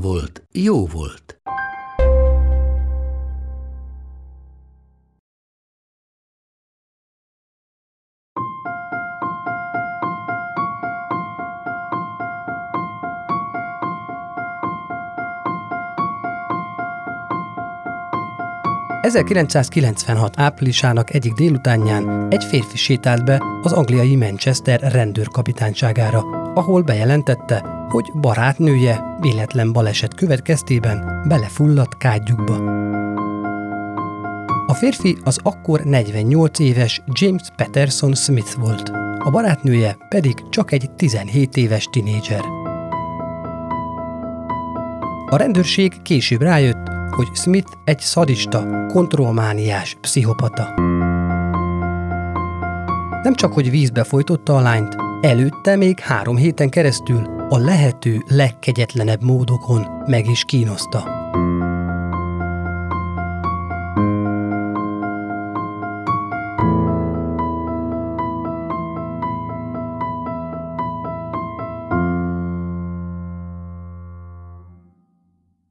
volt, jó volt. ...1996 áprilisának egyik délutánján egy férfi sétált be az angliai Manchester rendőrkapitányságára, ahol bejelentette, hogy barátnője véletlen baleset következtében belefulladt kádjukba. A férfi az akkor 48 éves James Patterson Smith volt, a barátnője pedig csak egy 17 éves tinédzser. A rendőrség később rájött, hogy Smith egy szadista, kontrollmániás pszichopata. Nem csak, hogy vízbe folytotta a lányt, előtte még három héten keresztül a lehető legkegyetlenebb módokon meg is kínoszta.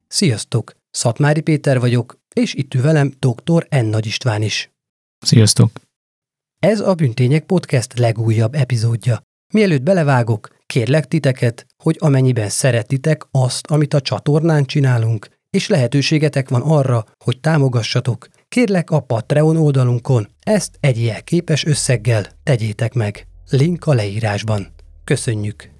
Sziasztok! Szatmári Péter vagyok, és itt ül velem dr. N. Nagy István is. Sziasztok! Ez a Büntények Podcast legújabb epizódja. Mielőtt belevágok, kérlek titeket, hogy amennyiben szeretitek azt, amit a csatornán csinálunk, és lehetőségetek van arra, hogy támogassatok, kérlek a Patreon oldalunkon ezt egy jelképes összeggel tegyétek meg. Link a leírásban. Köszönjük!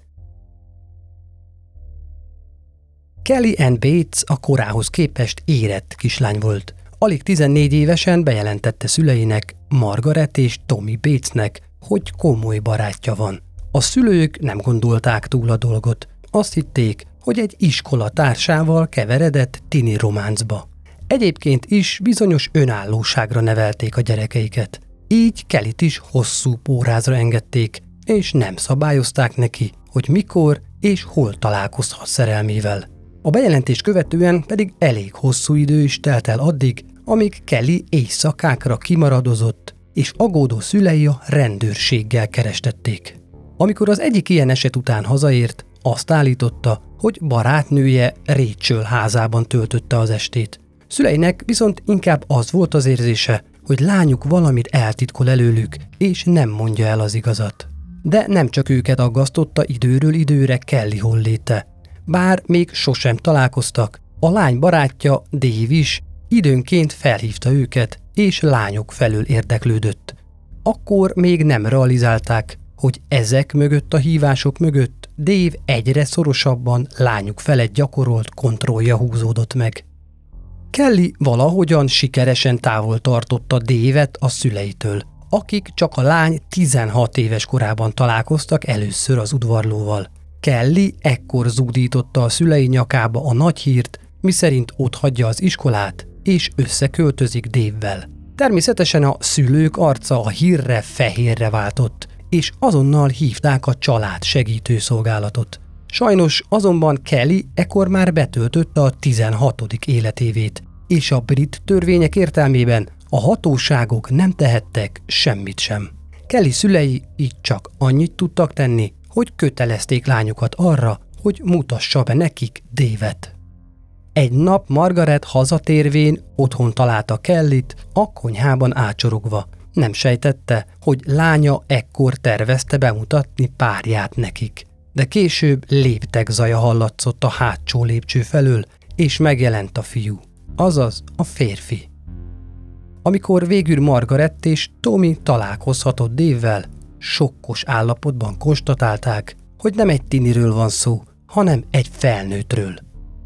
Kelly Ann Bates a korához képest érett kislány volt. Alig 14 évesen bejelentette szüleinek, Margaret és Tommy Batesnek, hogy komoly barátja van. A szülők nem gondolták túl a dolgot. Azt hitték, hogy egy iskola társával keveredett tini románcba. Egyébként is bizonyos önállóságra nevelték a gyerekeiket. Így Kelit is hosszú pórázra engedték, és nem szabályozták neki, hogy mikor és hol találkozhat szerelmével. A bejelentés követően pedig elég hosszú idő is telt el addig, amíg Kelly éjszakákra kimaradozott, és agódó szülei a rendőrséggel kerestették. Amikor az egyik ilyen eset után hazaért, azt állította, hogy barátnője Rachel házában töltötte az estét. Szüleinek viszont inkább az volt az érzése, hogy lányuk valamit eltitkol előlük, és nem mondja el az igazat. De nem csak őket aggasztotta időről időre Kelly holléte. Bár még sosem találkoztak, a lány barátja, Dave is időnként felhívta őket, és lányok felől érdeklődött. Akkor még nem realizálták, hogy ezek mögött a hívások mögött Dave egyre szorosabban lányuk felett gyakorolt kontrollja húzódott meg. Kelly valahogyan sikeresen távol tartotta Dévet a szüleitől, akik csak a lány 16 éves korában találkoztak először az udvarlóval. Kelly ekkor zúdította a szülei nyakába a nagy hírt, miszerint ott hagyja az iskolát, és összeköltözik Dévvel. Természetesen a szülők arca a hírre fehérre váltott, és azonnal hívták a család segítőszolgálatot. Sajnos azonban Kelly ekkor már betöltötte a 16. életévét, és a brit törvények értelmében a hatóságok nem tehettek semmit sem. Kelly szülei így csak annyit tudtak tenni, hogy kötelezték lányukat arra, hogy mutassa be nekik Dévet. Egy nap Margaret hazatérvén otthon találta Kellit, a konyhában ácsorogva. Nem sejtette, hogy lánya ekkor tervezte bemutatni párját nekik. De később léptek zaja hallatszott a hátsó lépcső felől, és megjelent a fiú, azaz a férfi. Amikor végül Margaret és Tommy találkozhatott Dévvel, sokkos állapotban konstatálták, hogy nem egy tiniről van szó, hanem egy felnőttről.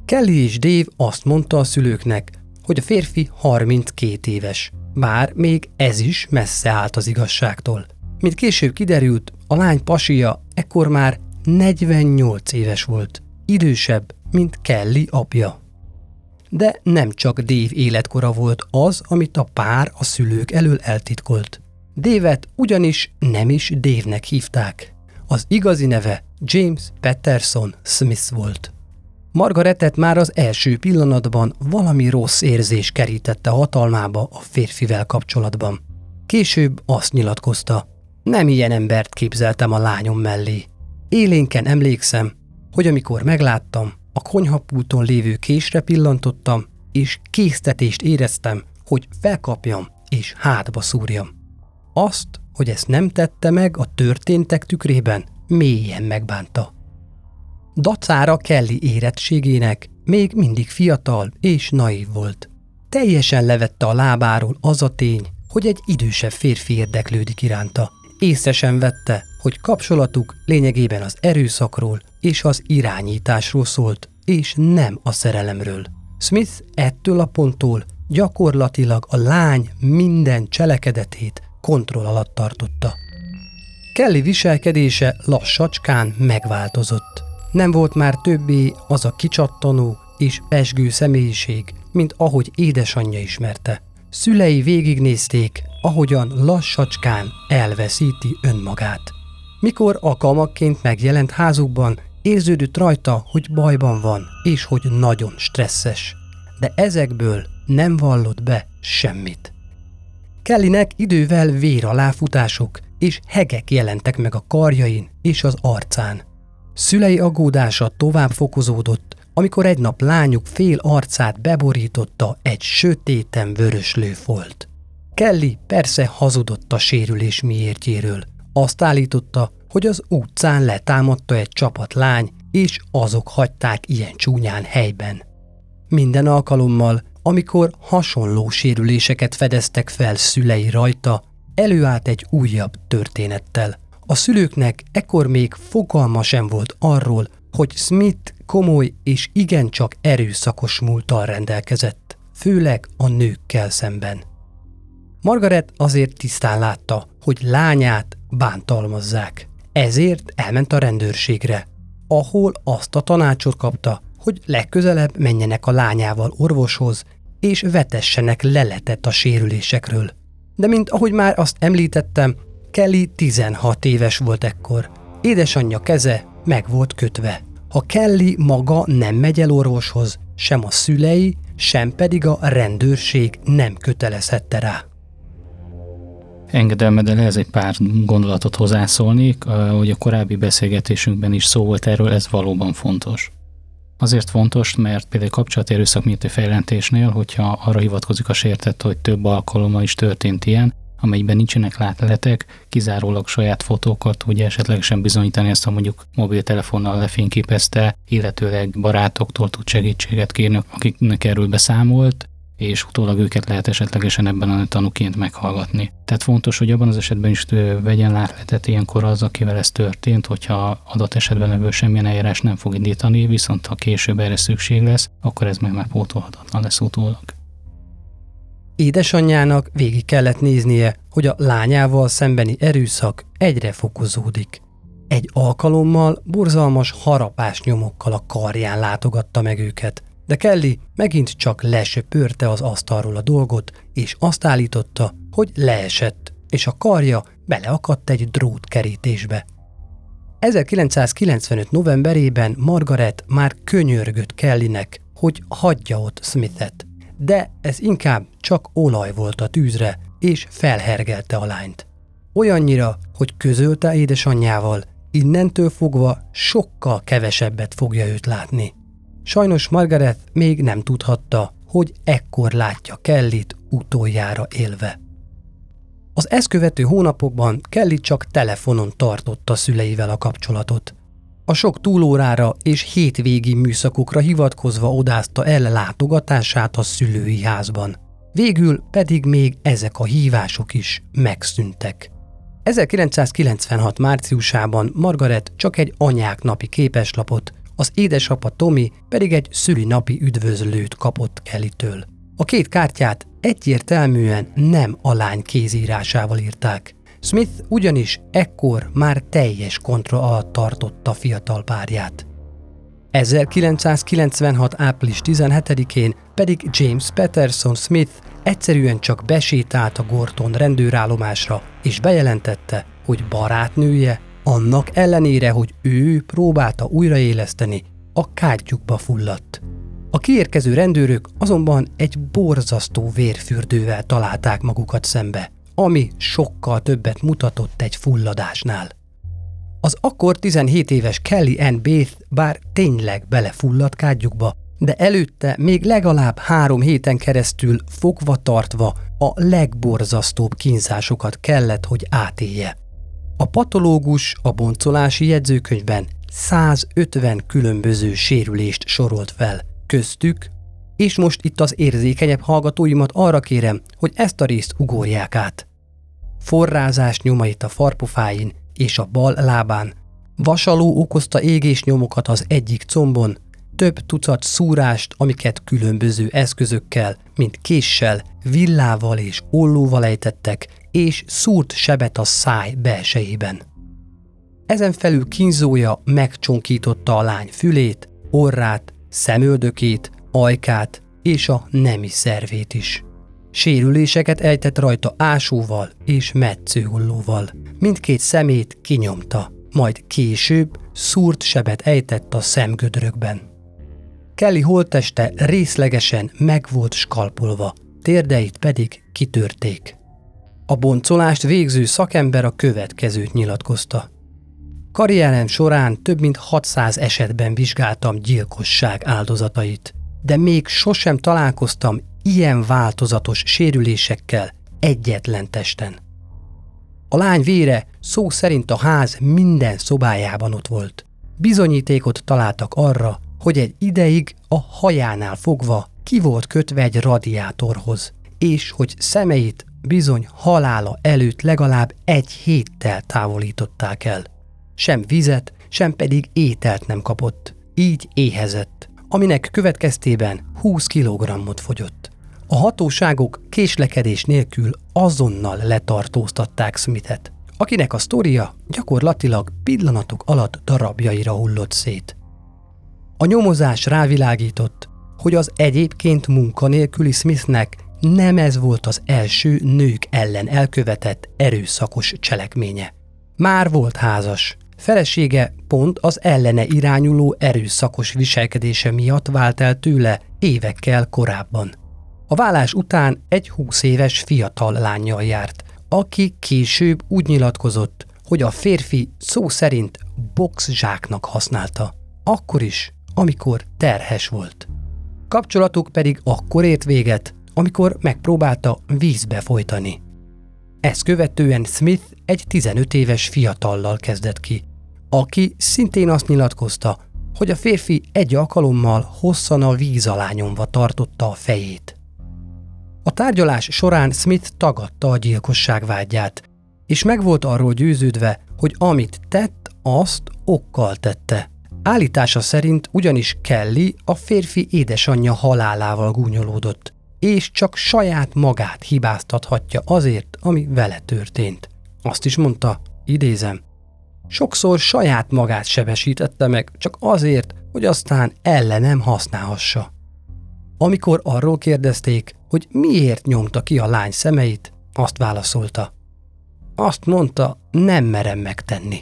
Kelly és Dave azt mondta a szülőknek, hogy a férfi 32 éves, bár még ez is messze állt az igazságtól. Mint később kiderült, a lány pasia ekkor már 48 éves volt, idősebb, mint Kelly apja. De nem csak Dave életkora volt az, amit a pár a szülők elől eltitkolt. Dévet ugyanis nem is Dave-nek hívták. Az igazi neve James Patterson Smith volt. Margaretet már az első pillanatban valami rossz érzés kerítette hatalmába a férfivel kapcsolatban. Később azt nyilatkozta, nem ilyen embert képzeltem a lányom mellé. Élénken emlékszem, hogy amikor megláttam, a konyhapulton lévő késre pillantottam, és késztetést éreztem, hogy felkapjam és hátba szúrjam. Azt, hogy ezt nem tette meg a történtek tükrében, mélyen megbánta. Dacára Kelly érettségének még mindig fiatal és naív volt. Teljesen levette a lábáról az a tény, hogy egy idősebb férfi érdeklődik iránta. Észre sem vette, hogy kapcsolatuk lényegében az erőszakról és az irányításról szólt, és nem a szerelemről. Smith ettől a ponttól gyakorlatilag a lány minden cselekedetét kontroll alatt tartotta. Kelly viselkedése lassacskán megváltozott. Nem volt már többé az a kicsattanó és pesgő személyiség, mint ahogy édesanyja ismerte. Szülei végignézték, ahogyan lassacskán elveszíti önmagát. Mikor alkalmakként megjelent házukban, érződött rajta, hogy bajban van, és hogy nagyon stresszes. De ezekből nem vallott be semmit. Kellynek idővel véraláfutások és hegek jelentek meg a karjain és az arcán. Szülei aggódása tovább fokozódott, amikor egy nap lányuk fél arcát beborította egy sötéten vöröslő folt. Kelly persze hazudott a sérülés miértjéről. Azt állította, hogy az utcán letámadta egy csapat lány, és azok hagyták ilyen csúnyán helyben. Minden alkalommal, amikor hasonló sérüléseket fedeztek fel szülei rajta, előállt egy újabb történettel. A szülőknek ekkor még fogalma sem volt arról, hogy Smith komoly és igencsak erőszakos múltal rendelkezett, főleg a nőkkel szemben. Margaret azért tisztán látta, hogy lányát bántalmazzák. Ezért elment a rendőrségre, ahol azt a tanácsot kapta, hogy legközelebb menjenek a lányával orvoshoz, és vetessenek leletet a sérülésekről. De mint ahogy már azt említettem, Kelly 16 éves volt ekkor. Édesanyja keze meg volt kötve. Ha Kelly maga nem megy el orvoshoz, sem a szülei, sem pedig a rendőrség nem kötelezhette rá. Engedelmeddel ehhez egy pár gondolatot hozzászólnék, hogy a korábbi beszélgetésünkben is szó volt erről, ez valóban fontos. Azért fontos, mert például kapcsolati erőszak miatt feljelentésnél, hogyha arra hivatkozik a sértett, hogy több alkalommal is történt ilyen, amelyben nincsenek látleletek, kizárólag saját fotókat ugye esetlegesen bizonyítani ezt, ha mondjuk mobiltelefonnal lefényképezte, illetőleg barátoktól tud segítséget kérni, akiknek erről beszámolt, és utólag őket lehet esetlegesen ebben a tanúként meghallgatni. Tehát fontos, hogy abban az esetben is vegyen látletet ilyenkor az, akivel ez történt, hogyha adott esetben ebből semmilyen eljárás nem fog indítani, viszont ha később erre szükség lesz, akkor ez meg már pótolhatatlan lesz utólag. Édesanyjának végig kellett néznie, hogy a lányával szembeni erőszak egyre fokozódik. Egy alkalommal borzalmas harapás nyomokkal a karján látogatta meg őket, de Kelly megint csak lesöpörte az asztalról a dolgot, és azt állította, hogy leesett, és a karja beleakadt egy drótkerítésbe. 1995. novemberében Margaret már könyörgött Kellynek, hogy hagyja ott Smithet, de ez inkább csak olaj volt a tűzre, és felhergelte a lányt. Olyannyira, hogy közölte édesanyjával, innentől fogva sokkal kevesebbet fogja őt látni. Sajnos Margaret még nem tudhatta, hogy ekkor látja Kellit utoljára élve. Az ezt követő hónapokban Kelly csak telefonon tartotta szüleivel a kapcsolatot. A sok túlórára és hétvégi műszakokra hivatkozva odázta el látogatását a szülői házban. Végül pedig még ezek a hívások is megszűntek. 1996. márciusában Margaret csak egy anyák napi képeslapot, az édesapa Tomi pedig egy szülinapi üdvözlőt kapott Kellytől. A két kártyát egyértelműen nem a lány kézírásával írták. Smith ugyanis ekkor már teljes kontra alatt tartotta fiatal párját. 1996. április 17-én pedig James Patterson Smith egyszerűen csak besétált a Gorton rendőrállomásra, és bejelentette, hogy barátnője, annak ellenére, hogy ő próbálta újraéleszteni, a kádjukba fulladt. A kiérkező rendőrök azonban egy borzasztó vérfürdővel találták magukat szembe, ami sokkal többet mutatott egy fulladásnál. Az akkor 17 éves Kelly Ann Bath bár tényleg belefulladt kádjukba, de előtte még legalább három héten keresztül fogva tartva a legborzasztóbb kínzásokat kellett, hogy átélje. A patológus a boncolási jegyzőkönyvben 150 különböző sérülést sorolt fel, köztük, és most itt az érzékenyebb hallgatóimat arra kérem, hogy ezt a részt ugorják át. Forrázás nyomait a farpofáin és a bal lábán, vasaló okozta égésnyomokat az egyik combon, több tucat szúrást, amiket különböző eszközökkel, mint késsel, villával és ollóval ejtettek, és szúrt sebet a száj belsejében. Ezen felül kínzója megcsonkította a lány fülét, orrát, szemöldökét, ajkát és a nemi szervét is. Sérüléseket ejtett rajta ásóval és metszőhollóval. Mindkét szemét kinyomta, majd később szúrt sebet ejtett a szemgödrökben. Kelly holteste részlegesen meg volt skalpolva, térdeit pedig kitörték. A boncolást végző szakember a következőt nyilatkozta. Karrierem során több mint 600 esetben vizsgáltam gyilkosság áldozatait, de még sosem találkoztam ilyen változatos sérülésekkel egyetlen testen. A lány vére szó szerint a ház minden szobájában ott volt. Bizonyítékot találtak arra, hogy egy ideig a hajánál fogva ki volt kötve egy radiátorhoz, és hogy szemeit bizony halála előtt legalább egy héttel távolították el. Sem vizet, sem pedig ételt nem kapott, így éhezett, aminek következtében 20 kilogrammot fogyott. A hatóságok késlekedés nélkül azonnal letartóztatták Smithet, akinek a sztoria gyakorlatilag pillanatok alatt darabjaira hullott szét. A nyomozás rávilágított, hogy az egyébként munkanélküli Smithnek nem ez volt az első nők ellen elkövetett erőszakos cselekménye. Már volt házas, felesége pont az ellene irányuló erőszakos viselkedése miatt vált el tőle évekkel korábban. A vállás után egy 20 éves fiatal lányjal járt, aki később úgy nyilatkozott, hogy a férfi szó szerint boxzsáknak használta. Akkor is, amikor terhes volt. Kapcsolatuk pedig akkor ért véget, amikor megpróbálta vízbe folytani. Ezt követően Smith egy 15 éves fiatallal kezdett ki, aki szintén azt nyilatkozta, hogy a férfi egy alkalommal hosszan a víz alá nyomva tartotta a fejét. A tárgyalás során Smith tagadta a gyilkosság vágyát, és meg volt arról győződve, hogy amit tett, azt okkal tette. Állítása szerint ugyanis Kelly a férfi édesanyja halálával gúnyolódott, és csak saját magát hibáztathatja azért, ami vele történt. Azt is mondta, idézem, sokszor saját magát sebesítette meg, csak azért, hogy aztán ellenem használhassa. Amikor arról kérdezték, hogy miért nyomta ki a lány szemeit, azt válaszolta. Azt mondta, nem merem megtenni.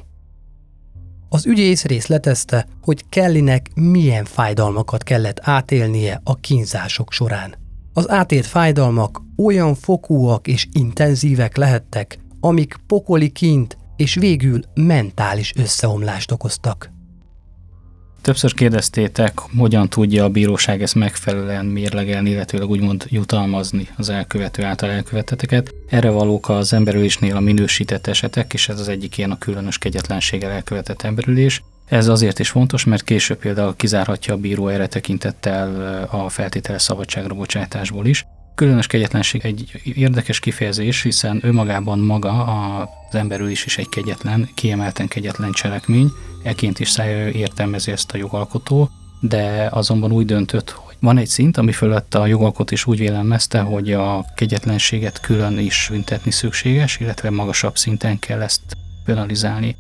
Az ügyész részletezte, hogy Kellynek milyen fájdalmakat kellett átélnie a kínzások során. Az átélt fájdalmak olyan fokúak és intenzívek lehettek, amik pokoli kint és végül mentális összeomlást okoztak. Többször kérdeztétek, hogyan tudja a bíróság ezt megfelelően mérlegelni, illetőleg úgymond jutalmazni az elkövető által elköveteteket. Erre valók az emberülésnél a minősített esetek, és ez az egyik ilyen a különös kegyetlenséggel elkövetett emberülés. Ez azért is fontos, mert később például kizárhatja a bíró erre tekintettel a feltételes szabadságra bocsátásból is. Különös kegyetlenség egy érdekes kifejezés, hiszen ő magában maga az emberülés is egy kegyetlen, kiemelten kegyetlen cselekmény, eként is értelmezi ezt a jogalkotó, de azonban úgy döntött, hogy Van egy szint, ami fölött a jogalkot is úgy vélemezte, hogy a kegyetlenséget külön is büntetni szükséges, illetve magasabb szinten kell ezt penalizálni.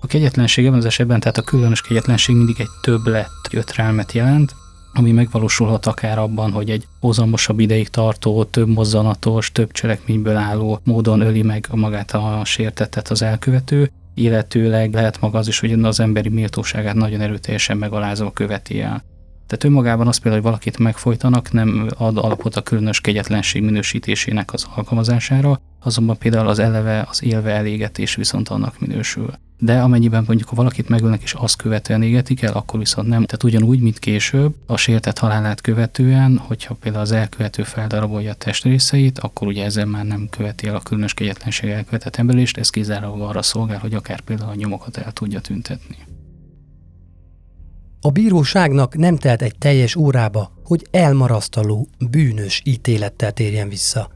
A kegyetlenség ebben az esetben, tehát a különös kegyetlenség mindig egy többlet jötrelmet jelent, ami megvalósulhat akár abban, hogy egy hozamosabb ideig tartó, több mozzanatos, több cselekményből álló módon öli meg magát a sértettet az elkövető, illetőleg lehet maga az is, hogy az emberi méltóságát nagyon erőteljesen megalázva követi el. Tehát önmagában az például, hogy valakit megfojtanak, nem ad alapot a különös kegyetlenség minősítésének az alkalmazására, azonban például az eleve, az élve elégetés viszont annak minősül. De amennyiben mondjuk, ha valakit megölnek és azt követően égetik el, akkor viszont nem. Tehát ugyanúgy, mint később, a sértett halálát követően, hogyha például az elkövető feldarabolja a testrészeit, akkor ugye ezzel már nem követi el a különös kegyetlenség elkövetett emberést, ez kizárólag arra szolgál, hogy akár például a nyomokat el tudja tüntetni. A bíróságnak nem telt egy teljes órába, hogy elmarasztaló, bűnös ítélettel térjen vissza.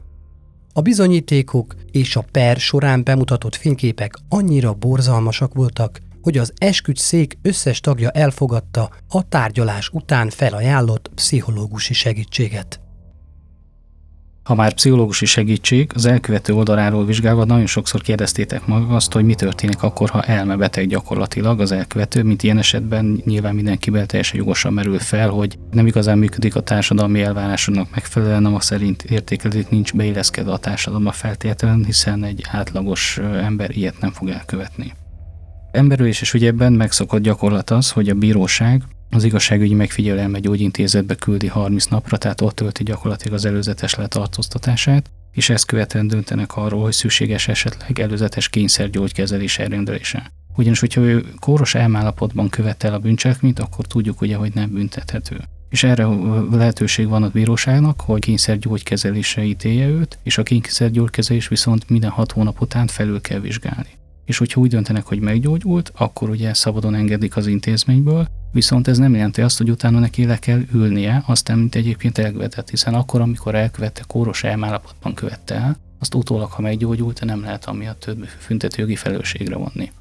A bizonyítékok és a per során bemutatott fényképek annyira borzalmasak voltak, hogy az esküdt szék összes tagja elfogadta a tárgyalás után felajánlott pszichológusi segítséget. Ha már pszichológusi segítség, az elkövető oldaláról vizsgálva nagyon sokszor kérdeztétek maga azt, hogy mi történik akkor, ha elmebeteg gyakorlatilag az elkövető, mint ilyen esetben nyilván mindenkiben teljesen jogosan merül fel, hogy nem igazán működik a társadalmi elvárásoknak megfelelően, a szerint értékelik nincs beilleszkedve a társadalomba feltétlenül, hiszen egy átlagos ember ilyet nem fog elkövetni. Emberülés és ebben megszokott gyakorlat az, hogy a bíróság az igazságügyi megfigyelő elmegy gyógyintézetbe küldi 30 napra, tehát ott tölti gyakorlatilag az előzetes letartóztatását, és ezt követően döntenek arról, hogy szükséges esetleg előzetes kényszergyógykezelés elrendelése. Ugyanis, hogyha ő kóros elmállapotban követel a bűncselekményt, akkor tudjuk ugye, hogy nem büntethető. És erre lehetőség van a bíróságnak, hogy kényszergyógykezelésre ítélje őt, és a kényszergyógykezelés viszont minden hat hónap után felül kell vizsgálni és hogyha úgy döntenek, hogy meggyógyult, akkor ugye szabadon engedik az intézményből, viszont ez nem jelenti azt, hogy utána neki le kell ülnie, aztán, mint egyébként elkövetett, hiszen akkor, amikor elkövette, kóros elmállapotban követte el, azt utólag, ha meggyógyult, nem lehet amiatt több jogi felelősségre vonni.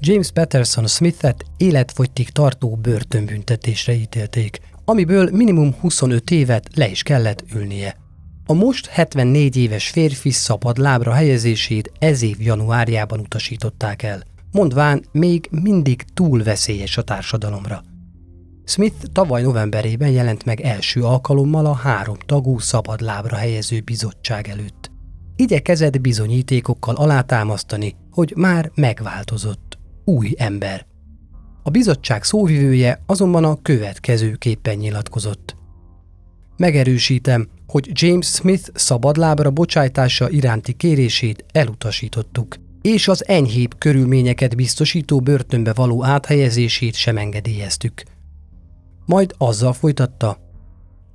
James Patterson Smithet életfogytig tartó börtönbüntetésre ítélték, amiből minimum 25 évet le is kellett ülnie. A most 74 éves férfi szabad lábra helyezését ez év januárjában utasították el, mondván még mindig túl veszélyes a társadalomra. Smith tavaly novemberében jelent meg első alkalommal a három tagú szabad lábra helyező bizottság előtt. Igyekezett bizonyítékokkal alátámasztani, hogy már megváltozott, új ember. A bizottság szóvivője azonban a következőképpen nyilatkozott. Megerősítem, hogy James Smith szabadlábra bocsájtása iránti kérését elutasítottuk, és az enyhébb körülményeket biztosító börtönbe való áthelyezését sem engedélyeztük. Majd azzal folytatta,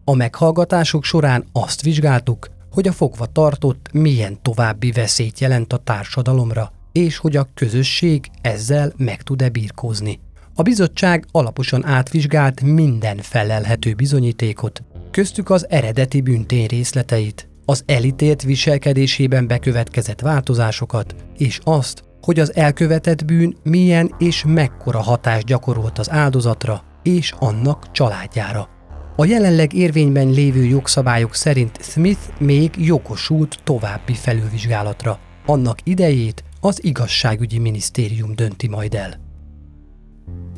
a meghallgatások során azt vizsgáltuk, hogy a fogva tartott milyen további veszélyt jelent a társadalomra, és hogy a közösség ezzel meg tud-e birkózni. A bizottság alaposan átvizsgált minden felelhető bizonyítékot, köztük az eredeti büntény részleteit, az elítélt viselkedésében bekövetkezett változásokat, és azt, hogy az elkövetett bűn milyen és mekkora hatást gyakorolt az áldozatra és annak családjára. A jelenleg érvényben lévő jogszabályok szerint Smith még jogosult további felülvizsgálatra. Annak idejét az igazságügyi minisztérium dönti majd el.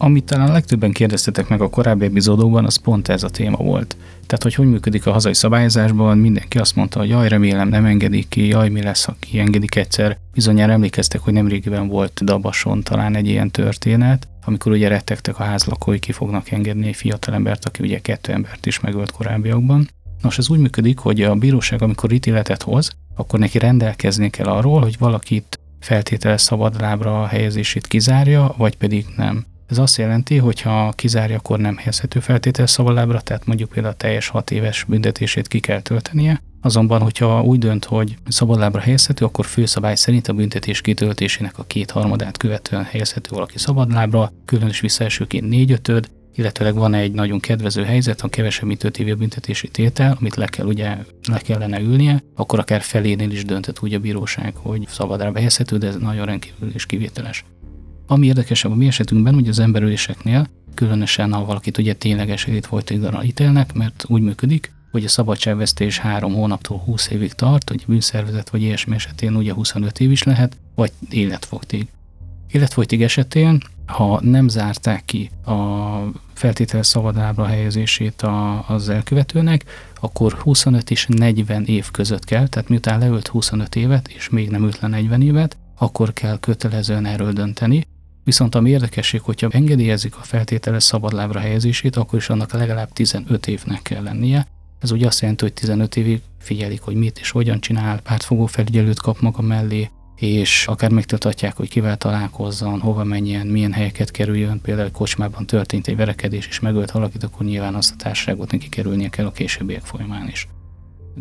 Amit talán legtöbben kérdeztetek meg a korábbi epizódokban, az pont ez a téma volt. Tehát, hogy hogy működik a hazai szabályozásban, mindenki azt mondta, hogy jaj, remélem nem engedik ki, jaj, mi lesz, ha kiengedik egyszer. Bizonyára emlékeztek, hogy nemrégiben volt Dabason talán egy ilyen történet, amikor ugye rettegtek a házlakói, ki fognak engedni egy fiatalembert, aki ugye kettő embert is megölt korábbiakban. Nos, ez úgy működik, hogy a bíróság, amikor ítéletet hoz, akkor neki rendelkezni kell arról, hogy valakit feltételes szabadlábra helyezését kizárja, vagy pedig nem. Ez azt jelenti, hogy ha kizárja, akkor nem helyezhető feltétel szabadlábra, tehát mondjuk például a teljes hat éves büntetését ki kell töltenie. Azonban, hogyha úgy dönt, hogy szabadlábra helyezhető, akkor főszabály szerint a büntetés kitöltésének a kétharmadát követően helyezhető valaki szabadlábra, különös visszaesőként négyötöd, illetőleg van egy nagyon kedvező helyzet, ha kevesebb mint 5 évi büntetési tétel, amit le kell ugye le kellene ülnie, akkor akár felénél is döntött úgy a bíróság, hogy szabadra helyezhető, de ez nagyon rendkívül és kivételes. Ami érdekesebb a mi esetünkben, hogy az emberüléseknél, különösen ha valakit ugye tényleges életfolytiglanra ítélnek, mert úgy működik, hogy a szabadságvesztés három hónaptól 20 évig tart, hogy bűnszervezet vagy ilyesmi esetén ugye 25 év is lehet, vagy életfogytig. Életfogytig esetén, ha nem zárták ki a feltételes szabadábra helyezését a, az elkövetőnek, akkor 25 és 40 év között kell, tehát miután leölt 25 évet, és még nem ült le 40 évet, akkor kell kötelezően erről dönteni. Viszont ami érdekesség, hogyha engedélyezik a feltételes szabadlábra helyezését, akkor is annak legalább 15 évnek kell lennie. Ez ugye azt jelenti, hogy 15 évig figyelik, hogy mit és hogyan csinál, pártfogó felügyelőt kap maga mellé, és akár megtartatják, hogy kivel találkozzon, hova menjen, milyen helyeket kerüljön, például kocsmában történt egy verekedés, és megölt valakit, akkor nyilván azt a társaságot neki kerülnie kell a későbbiek folyamán is.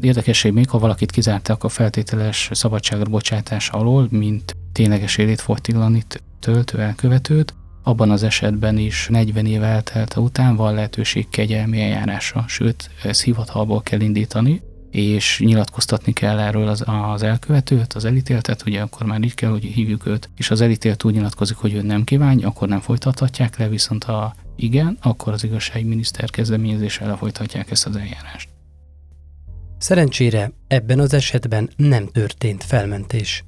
Érdekesség még, ha valakit kizártak a feltételes szabadságra bocsátás alól, mint tényleges életfogytiglanit töltő elkövetőt, abban az esetben is 40 év eltelte után van lehetőség kegyelmi eljárásra, sőt, ez hivatalból kell indítani, és nyilatkoztatni kell erről az, az elkövetőt, az elítéltet, ugye akkor már így kell, hogy hívjuk őt, és az elítélt úgy nyilatkozik, hogy ő nem kívánja, akkor nem folytathatják le, viszont ha igen, akkor az igazságminiszter kezdeményezéssel lefolytatják ezt az eljárást. Szerencsére ebben az esetben nem történt felmentés.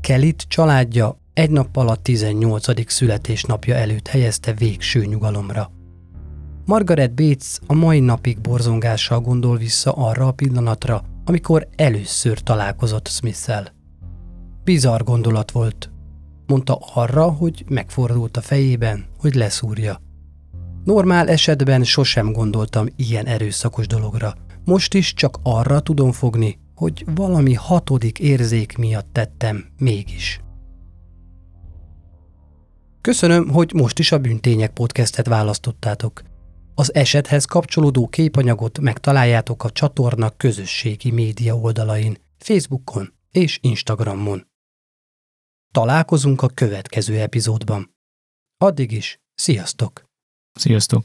Kelit családja egy nappal a 18. születésnapja előtt helyezte végső nyugalomra. Margaret Bates a mai napig borzongással gondol vissza arra a pillanatra, amikor először találkozott Smith-szel. Bizarr gondolat volt. Mondta arra, hogy megfordult a fejében, hogy leszúrja. Normál esetben sosem gondoltam ilyen erőszakos dologra. Most is csak arra tudom fogni, hogy valami hatodik érzék miatt tettem mégis. Köszönöm, hogy most is a Bűntények podcastet választottátok. Az esethez kapcsolódó képanyagot megtaláljátok a csatorna közösségi média oldalain, Facebookon és Instagramon. Találkozunk a következő epizódban. Addig is, sziasztok! Sziasztok!